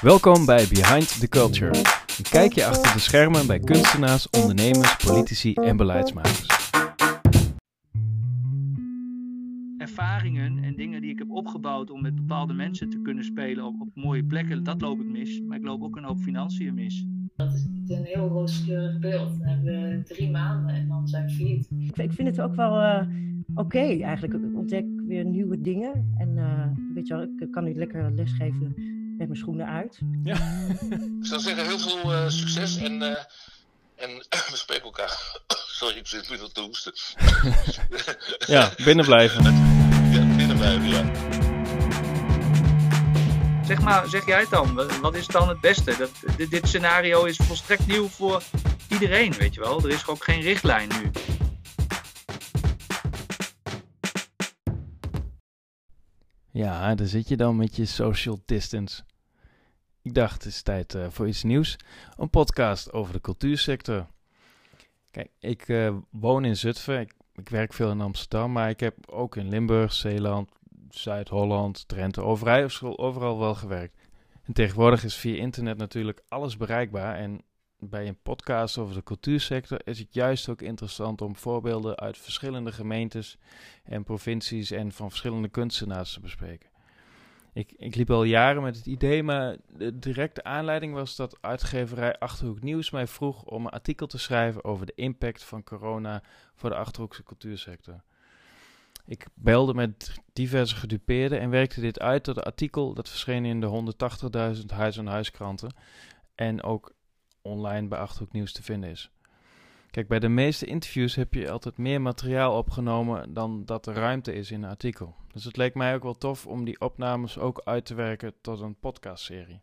Welkom bij Behind the Culture. Een kijkje achter de schermen bij kunstenaars, ondernemers, politici en beleidsmakers. Ervaringen en dingen die ik heb opgebouwd om met bepaalde mensen te kunnen spelen op, op mooie plekken, dat loop ik mis. Maar ik loop ook een hoop financiën mis. Dat is niet een heel rooskleurig beeld. Dan hebben we drie maanden en dan zijn we failliet. Ik vind het ook wel uh, oké okay, eigenlijk. Ik ontdek weer nieuwe dingen. En uh, weet je wel, ik kan nu lekker lesgeven met mijn schoenen uit. Ja. ik zou zeggen, heel veel uh, succes en, uh, en we spreken elkaar. Sorry, ik zit weer te hoesten. ja, binnen blijven. Ja, binnen blijven, ja. Zeg maar, zeg jij het dan? Wat is dan het beste? Dat, dit, dit scenario is volstrekt nieuw voor iedereen, weet je wel. Er is ook geen richtlijn nu. Ja, daar zit je dan met je social distance. Ik dacht, het is tijd uh, voor iets nieuws. Een podcast over de cultuursector. Kijk, ik uh, woon in Zutphen. Ik, ik, werk veel in Amsterdam. Maar ik heb ook in Limburg, Zeeland, Zuid-Holland, Drenthe, overal, overal wel gewerkt. En tegenwoordig is via internet natuurlijk alles bereikbaar. En bij een podcast over de cultuursector is het juist ook interessant om voorbeelden uit verschillende gemeentes en provincies en van verschillende kunstenaars te bespreken. Ik, ik liep al jaren met het idee, maar de directe aanleiding was dat uitgeverij Achterhoek Nieuws mij vroeg om een artikel te schrijven over de impact van corona voor de Achterhoekse cultuursector. Ik belde met diverse gedupeerden en werkte dit uit tot een artikel dat verscheen in de 180.000 huis-aan-huiskranten en ook online bij Achterhoek Nieuws te vinden is. Kijk, bij de meeste interviews heb je altijd meer materiaal opgenomen dan dat er ruimte is in een artikel. Dus het leek mij ook wel tof om die opnames ook uit te werken tot een podcastserie.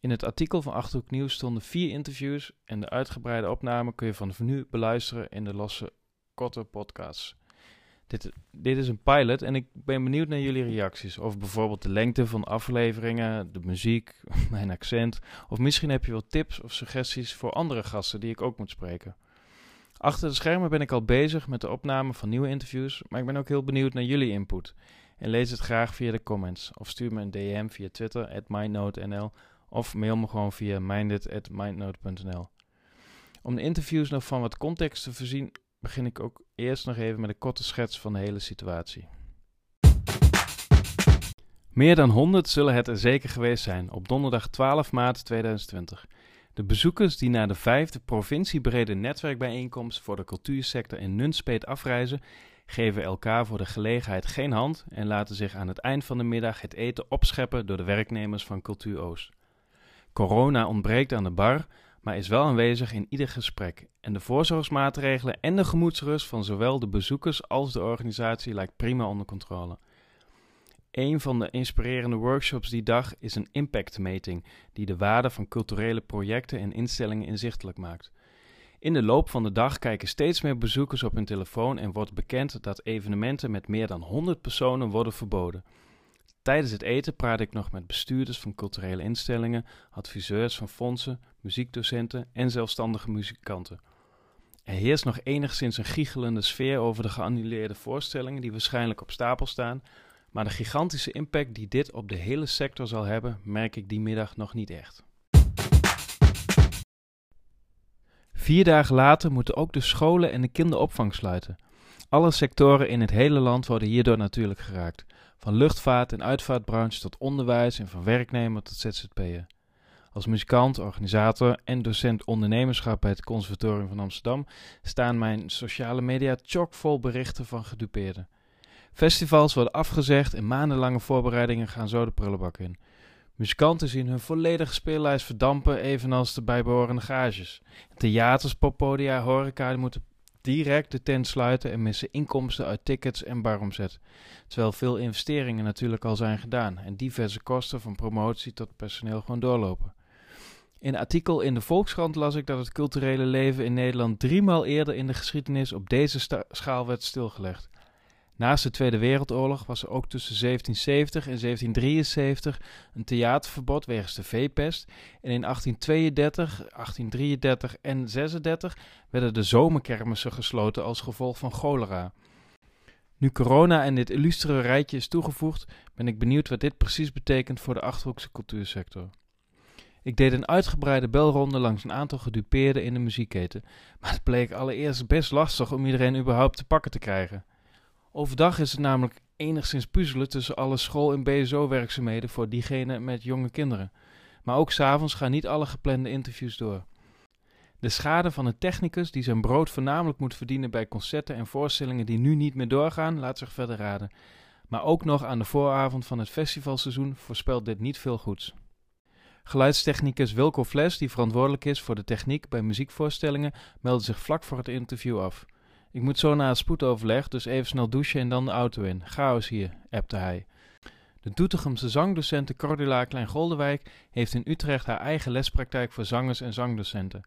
In het artikel van Achterhoek Nieuws stonden vier interviews en de uitgebreide opname kun je vanaf nu beluisteren in de losse korte podcasts. Dit, dit is een pilot en ik ben benieuwd naar jullie reacties. Over bijvoorbeeld de lengte van afleveringen, de muziek, mijn accent. Of misschien heb je wel tips of suggesties voor andere gasten die ik ook moet spreken. Achter de schermen ben ik al bezig met de opname van nieuwe interviews, maar ik ben ook heel benieuwd naar jullie input. En lees het graag via de comments. Of stuur me een DM via Twitter, at mindnote.nl. Of mail me gewoon via minded.mindnote.nl. Om de interviews nog van wat context te voorzien, begin ik ook eerst nog even met een korte schets van de hele situatie. Meer dan 100 zullen het er zeker geweest zijn op donderdag 12 maart 2020. De bezoekers die naar de vijfde provinciebrede netwerkbijeenkomst voor de cultuursector in Nunspeet afreizen, geven elkaar voor de gelegenheid geen hand en laten zich aan het eind van de middag het eten opscheppen door de werknemers van Cultuur Oost. Corona ontbreekt aan de bar, maar is wel aanwezig in ieder gesprek. En de voorzorgsmaatregelen en de gemoedsrust van zowel de bezoekers als de organisatie lijkt prima onder controle. Een van de inspirerende workshops die dag is een impactmeting die de waarde van culturele projecten en instellingen inzichtelijk maakt. In de loop van de dag kijken steeds meer bezoekers op hun telefoon en wordt bekend dat evenementen met meer dan 100 personen worden verboden. Tijdens het eten praat ik nog met bestuurders van culturele instellingen, adviseurs van fondsen, muziekdocenten en zelfstandige muzikanten. Er heerst nog enigszins een giechelende sfeer over de geannuleerde voorstellingen die waarschijnlijk op stapel staan, maar de gigantische impact die dit op de hele sector zal hebben, merk ik die middag nog niet echt. Vier dagen later moeten ook de scholen en de kinderopvang sluiten. Alle sectoren in het hele land worden hierdoor natuurlijk geraakt. Van luchtvaart en uitvaartbranche tot onderwijs en van werknemer tot ZZP'er. Als muzikant, organisator en docent ondernemerschap bij het Conservatorium van Amsterdam staan mijn sociale media chockvol berichten van gedupeerden. Festivals worden afgezegd en maandenlange voorbereidingen gaan zo de prullenbak in. Muzikanten zien hun volledige speellijst verdampen, evenals de bijbehorende gages. Theaters, poppodia, horeca moeten direct de tent sluiten en missen inkomsten uit tickets en baromzet. Terwijl veel investeringen natuurlijk al zijn gedaan en diverse kosten van promotie tot personeel gewoon doorlopen. In een artikel in de Volkskrant las ik dat het culturele leven in Nederland driemaal eerder in de geschiedenis op deze schaal werd stilgelegd. Naast de Tweede Wereldoorlog was er ook tussen 1770 en 1773 een theaterverbod wegens de veepest. En in 1832, 1833 en 36 werden de zomerkermissen gesloten als gevolg van cholera. Nu corona en dit illustere rijtje is toegevoegd, ben ik benieuwd wat dit precies betekent voor de Achterhoekse cultuursector. Ik deed een uitgebreide belronde langs een aantal gedupeerden in de muziekketen, maar het bleek allereerst best lastig om iedereen überhaupt te pakken te krijgen. Overdag is het namelijk enigszins puzzelen tussen alle school- en BSO-werkzaamheden voor diegenen met jonge kinderen. Maar ook s'avonds gaan niet alle geplande interviews door. De schade van een technicus die zijn brood voornamelijk moet verdienen bij concerten en voorstellingen die nu niet meer doorgaan, laat zich verder raden. Maar ook nog aan de vooravond van het festivalseizoen voorspelt dit niet veel goeds. Geluidstechnicus Wilco Fles, die verantwoordelijk is voor de techniek bij muziekvoorstellingen, meldde zich vlak voor het interview af. Ik moet zo naar het spoedoverleg, dus even snel douchen en dan de auto in. Chaos hier, appte hij. De Doetinchemse zangdocente Cordula Klein-Goldewijk heeft in Utrecht haar eigen lespraktijk voor zangers en zangdocenten.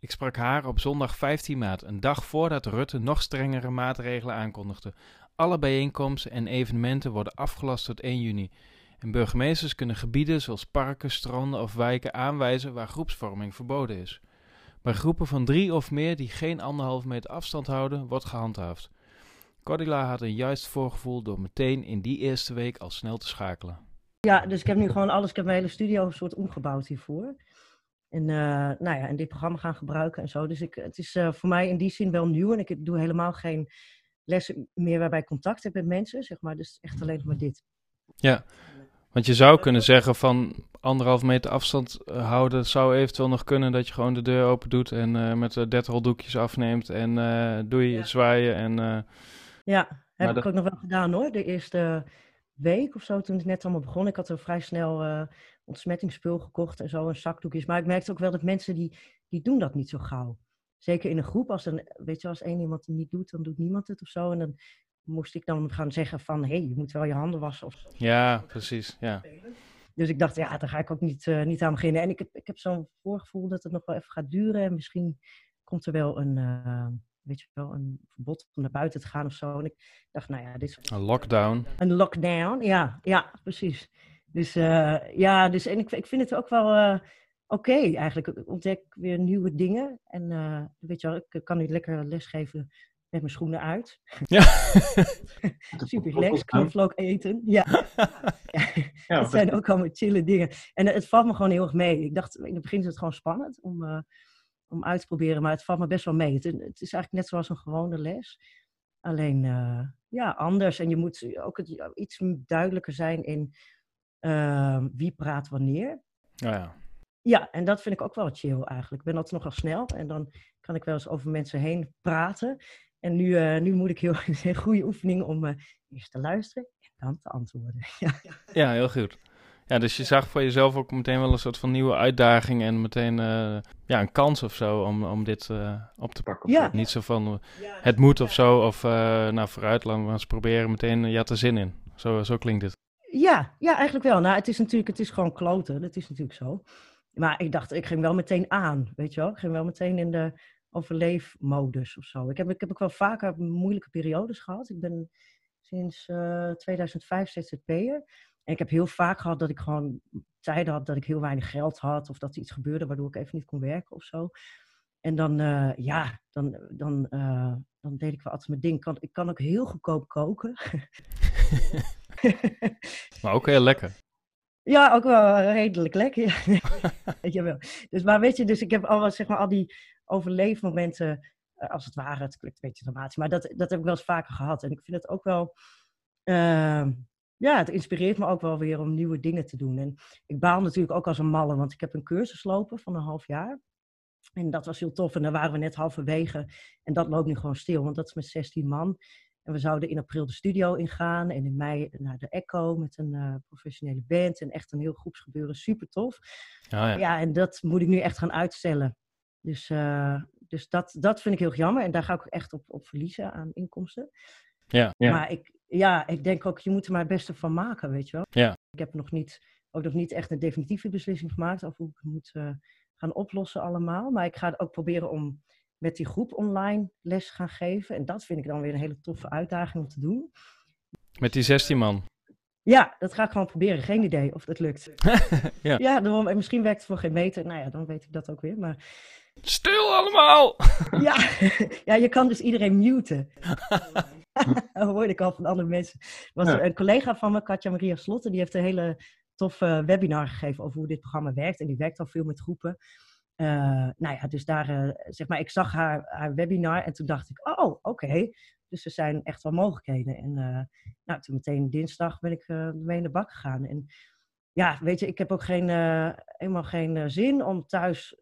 Ik sprak haar op zondag 15 maart, een dag voordat Rutte nog strengere maatregelen aankondigde. Alle bijeenkomsten en evenementen worden afgelast tot 1 juni. En burgemeesters kunnen gebieden zoals parken, stranden of wijken aanwijzen waar groepsvorming verboden is. Bij groepen van drie of meer die geen anderhalve meter afstand houden, wordt gehandhaafd. Cordula had een juist voorgevoel door meteen in die eerste week al snel te schakelen. Ja, dus ik heb nu gewoon alles, ik heb mijn hele studio een soort omgebouwd hiervoor. En, uh, nou ja, en dit programma gaan gebruiken en zo. Dus ik, het is uh, voor mij in die zin wel nieuw. En ik doe helemaal geen lessen meer waarbij ik contact heb met mensen, zeg maar. Dus echt alleen maar dit. Ja, want je zou kunnen zeggen van anderhalf meter afstand uh, houden. zou eventueel nog kunnen dat je gewoon de deur open doet en met de roldoekjes afneemt. En doe je ja. zwaaien en... ja, heb ik dat... ook nog wel gedaan hoor. De eerste week of zo, toen het net allemaal begon. Ik had er vrij snel ontsmettingsspul gekocht en zo, en zakdoekjes. Maar ik merkte ook wel dat mensen die, die doen dat niet zo gauw. Zeker in een groep, als, een, weet je, als één iemand het niet doet, dan doet niemand het of zo. En dan moest ik dan gaan zeggen van, hé, hey, je moet wel je handen wassen of zo. Ja, precies, ja. Dus ik dacht, ja, daar ga ik ook niet, uh, niet aan beginnen. En ik heb, ik heb zo'n voorgevoel dat het nog wel even gaat duren. En misschien komt er wel een... Uh, weet je wel, een verbod om naar buiten te gaan of zo. En ik dacht, nou ja, dit is... Een lockdown. Een lockdown, ja, ja, precies. Dus uh, ja, dus, en ik, ik vind het ook wel oké okay, eigenlijk. Ik ontdek weer nieuwe dingen. En uh, weet je wel, ik kan nu lekker lesgeven met mijn schoenen uit. Ja. Super relaxed, knoflook eten. Ja. ja. ja dat zijn ook allemaal chille dingen. En het valt me gewoon heel erg mee. Ik dacht, in het begin is het gewoon spannend om om uit te proberen. Maar het valt me best wel mee. Het, het, is eigenlijk net zoals een gewone les. Alleen, uh, ja, anders. En je moet ook het, iets duidelijker zijn in uh, wie praat wanneer. Ja, ja. Ja, en dat vind ik ook wel chill eigenlijk. Ik ben altijd nogal snel en dan kan ik wel eens over mensen heen praten. En nu, uh, nu moet ik heel een goede oefening om eerst te luisteren en dan te antwoorden. Ja, ja heel goed. Ja, dus je zag voor jezelf ook meteen wel een soort van nieuwe uitdaging en meteen uh, ja, een kans of zo om, om dit op te pakken. Ja. Niet zo van het moet of zo, of nou vooruit, laten we eens proberen meteen, je had er zin in. Zo, zo klinkt het. Ja, ja, eigenlijk wel. Nou, het is natuurlijk, het is gewoon kloten, dat is natuurlijk zo. Maar ik dacht, ik ging wel meteen aan, weet je wel. Ik ging wel meteen in de overleefmodus of zo. Ik heb, ik heb ook wel vaker moeilijke periodes gehad. Ik ben sinds 2005 ZZP'er. En ik heb heel vaak gehad dat ik gewoon tijden had dat ik heel weinig geld had. Of dat er iets gebeurde waardoor ik even niet kon werken of zo. En dan, uh, ja, dan, dan, uh, dan deed ik wel altijd mijn ding. Ik kan, ik kan ook heel goedkoop koken. maar ook heel lekker. Ja, ook wel redelijk lekker. weet je wel. Dus, maar weet je, dus ik heb al, zeg maar, al die overleefmomenten, uh, als het ware, het klinkt een beetje dramatisch, maar dat, dat heb ik wel eens vaker gehad. En ik vind het ook wel, uh, ja, het inspireert me ook wel weer om nieuwe dingen te doen. En ik baal natuurlijk ook als een malle, want ik heb een cursus lopen van een half jaar. En dat was heel tof. En daar waren we net halverwege. En dat loopt nu gewoon stil, want dat is met 16 man. En we zouden in april de studio ingaan. En in mei naar de Echo met een uh, professionele band. En echt een heel groepsgebeuren. Super tof. Oh ja. ja, en dat moet ik nu echt gaan uitstellen. Dus, uh, dus dat, dat vind ik heel jammer. En daar ga ik ook echt op, op verliezen aan inkomsten. Ja, ja. Maar ik, ja, ik denk ook, je moet er maar het beste van maken, weet je wel. Ja. Ik heb nog niet, ook nog niet echt een definitieve beslissing gemaakt over hoe ik het moet uh, gaan oplossen allemaal. Maar ik ga ook proberen om met die groep online les gaan geven. En dat vind ik dan weer een hele toffe uitdaging om te doen. Met die 16 man? Ja, dat ga ik gewoon proberen. Geen idee of dat lukt. ja, ja dan, misschien werkt het voor geen meter. Nou ja, dan weet ik dat ook weer. Maar... Stil allemaal! ja. ja, je kan dus iedereen muten. dat hoorde ik al van andere mensen. Er was Ja. een collega van me, Katja Maria Slotten, die heeft een hele toffe webinar gegeven over hoe dit programma werkt. En die werkt al veel met groepen. Uh, nou ja, dus daar, uh, zeg maar, ik zag haar, haar webinar en toen dacht ik, oh, oké. Dus er zijn echt wel mogelijkheden. En uh, nou, toen meteen dinsdag ben ik mee in de bak gegaan. En ja, weet je, ik heb ook geen, helemaal geen zin om thuis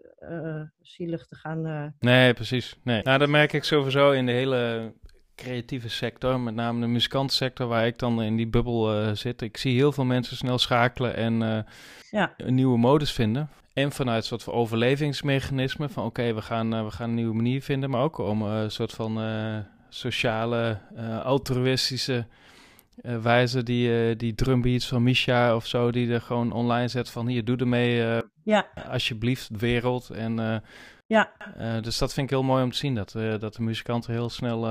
zielig te gaan. Nee, precies. Nee. Nou, dat merk ik sowieso in de hele creatieve sector, met name de muzikantensector, waar ik dan in die bubbel zit. Ik zie heel veel mensen snel schakelen en ja. een nieuwe modus vinden. En vanuit een soort van overlevingsmechanisme van oké, we, gaan, uh, we gaan een nieuwe manier vinden, maar ook om uh, een soort van uh, sociale, altruïstische wijze die, die drumbeats van Misha of zo, die er gewoon online zet van hier, doe ermee ja. alsjeblieft, wereld. En, ja. dus dat vind ik heel mooi om te zien, dat, dat de muzikanten heel snel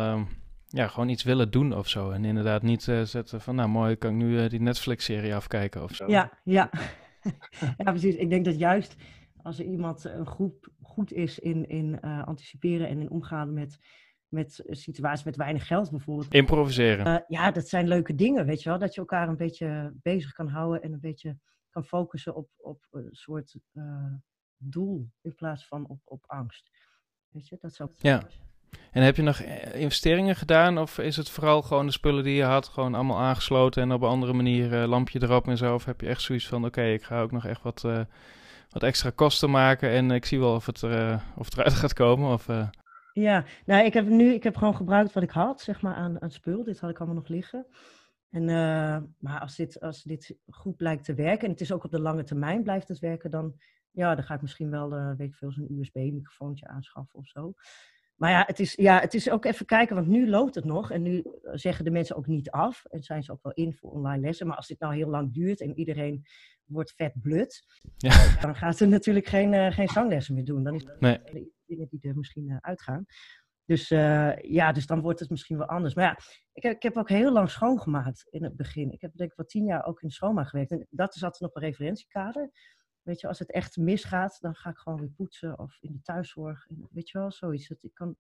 ja, gewoon iets willen doen of zo. En inderdaad niet zetten van nou mooi, kan ik nu die Netflix-serie afkijken of zo. Ja, ja. ja, precies. Ik denk dat juist als er iemand, een groep, goed is in, in uh, anticiperen en in omgaan met, met situaties met weinig geld bijvoorbeeld. Improviseren. Uh, ja, dat zijn leuke dingen, weet je wel. Dat je elkaar een beetje bezig kan houden en een beetje kan focussen op, op een soort uh, doel in plaats van op, op angst. Weet je, dat zou... Ja. En heb je nog eh, investeringen gedaan of is het vooral gewoon de spullen die je had, gewoon allemaal aangesloten en op een andere manier uh, lampje erop en zo? Of heb je echt zoiets van, oké, ik ga ook nog echt wat, wat extra kosten maken en ik zie wel of het, of het eruit gaat komen? Of, Ja, nou ik heb nu, ik heb gewoon gebruikt wat ik had, zeg maar, aan, aan spul. Dit had ik allemaal nog liggen. En, maar als dit, als dit goed blijkt te werken, en het is ook op de lange termijn blijft het werken, dan, ja, dan ga ik misschien wel, weet ik veel, zo'n USB-microfoontje aanschaffen of zo. Maar ja het, is, ja, het is ook even kijken, want nu loopt het nog. En nu zeggen de mensen ook niet af. En zijn ze ook wel in voor online lessen. Maar als dit nou heel lang duurt en iedereen wordt vet blut. Ja. Dan gaan ze natuurlijk geen, uh, geen zanglessen meer doen. Dan is nee. Dingen die er misschien uh, uitgaan. Dus uh, ja, dus dan wordt het misschien wel anders. Maar ja, ik heb, ik heb ook heel lang schoongemaakt in het begin. Ik heb denk ik wel tien jaar ook in schoonmaak gewerkt. En dat is altijd nog een referentiekader. Weet je, als het echt misgaat, dan ga ik gewoon weer poetsen of in de thuiszorg. Weet je wel, zoiets. Dat, ik kan,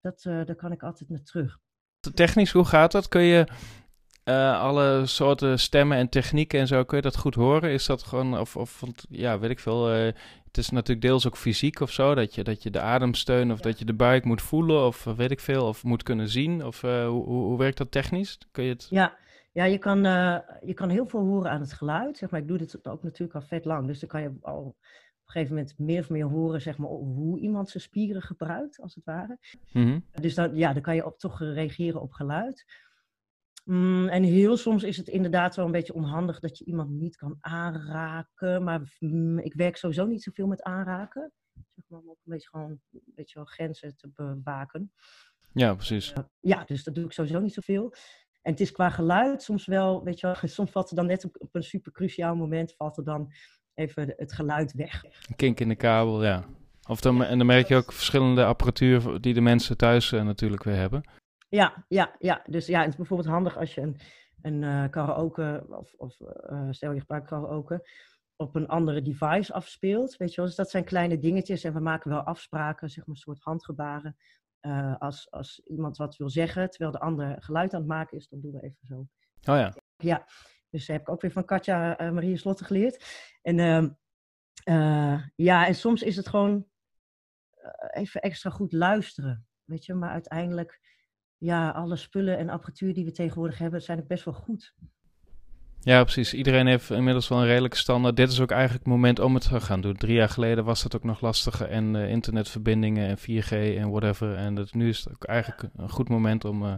dat, uh, daar kan ik altijd naar terug. Technisch, hoe gaat dat? Kun je alle soorten stemmen en technieken en zo, kun je dat goed horen? Is dat gewoon, of, of ja, weet ik veel. Het is natuurlijk deels ook fysiek of zo, dat je, dat je de ademsteun of dat je de buik moet voelen of weet ik veel, of moet kunnen zien. Of hoe, hoe werkt dat technisch? Kun je het... Ja, ja, je kan, uh, je kan heel veel horen aan het geluid. Zeg maar, ik doe dit ook natuurlijk al vet lang. Dus dan kan je al op een gegeven moment meer of meer horen zeg maar, hoe iemand zijn spieren gebruikt, als het ware. Mm Dus dan, ja, dan kan je op, toch reageren op geluid. Mm, en heel soms is het inderdaad wel een beetje onhandig dat je iemand niet kan aanraken. Maar mm, ik werk sowieso niet zoveel met aanraken. Zeg maar, om ook een beetje gewoon een beetje wel grenzen te bewaken. Ja, precies. Uh, ja, dus dat doe ik sowieso niet zoveel. En het is qua geluid soms wel, weet je wel, soms valt er dan net op, op een super cruciaal moment, valt er dan even het geluid weg. Een kink in de kabel, ja. Of dan, en dan merk je ook verschillende apparatuur die de mensen thuis uh, natuurlijk weer hebben. Ja, ja, ja. Dus ja, het is bijvoorbeeld handig als je een, een uh, karaoke, of, of uh, stel je gebruikt karaoke, op een andere device afspeelt. Weet je wel, dus dat zijn kleine dingetjes en we maken wel afspraken, zeg maar een soort handgebaren, uh, als, als iemand wat wil zeggen, terwijl de ander geluid aan het maken is, dan doen we even zo. Oh ja. Ja, dus heb ik ook weer van Katja Marie Slotte geleerd. En uh, ja, en soms is het gewoon even extra goed luisteren. Weet je, maar uiteindelijk, ja, alle spullen en apparatuur die we tegenwoordig hebben, zijn ook best wel goed. Ja, precies. Iedereen heeft inmiddels wel een redelijke standaard. Dit is ook eigenlijk het moment om het te gaan doen. Drie jaar geleden was dat ook nog lastiger. En uh, internetverbindingen en 4G en whatever. En dat, nu is het ook eigenlijk een goed moment om, uh,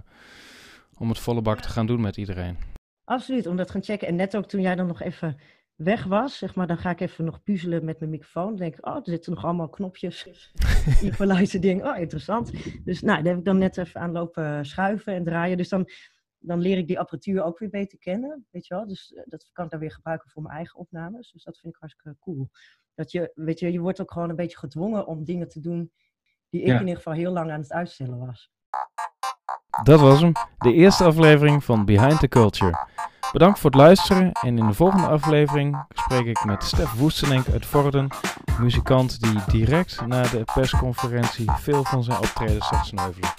om het volle bak te gaan doen met iedereen. Absoluut, om dat te gaan checken. En net ook toen jij dan nog even weg was, zeg maar, dan ga ik even nog puzzelen met mijn microfoon. Dan denk ik, oh, er zitten nog allemaal knopjes. Equalizer ding, oh, interessant. Dus nou, daar heb ik dan net even aan lopen schuiven en draaien. Dus dan dan leer ik die apparatuur ook weer beter kennen, weet je wel. Dus eh, dat kan ik dan weer gebruiken voor mijn eigen opnames. Dus dat vind ik hartstikke cool. Dat je, weet je, je wordt ook gewoon een beetje gedwongen om dingen te doen die ik in ieder geval heel lang aan het uitstellen was. Dat was hem, de eerste aflevering van Behind the Culture. Bedankt voor het luisteren en in de volgende aflevering spreek ik met Stef Woestenink uit Vorden, muzikant die direct na de persconferentie veel van zijn optredens zag sneuvelen.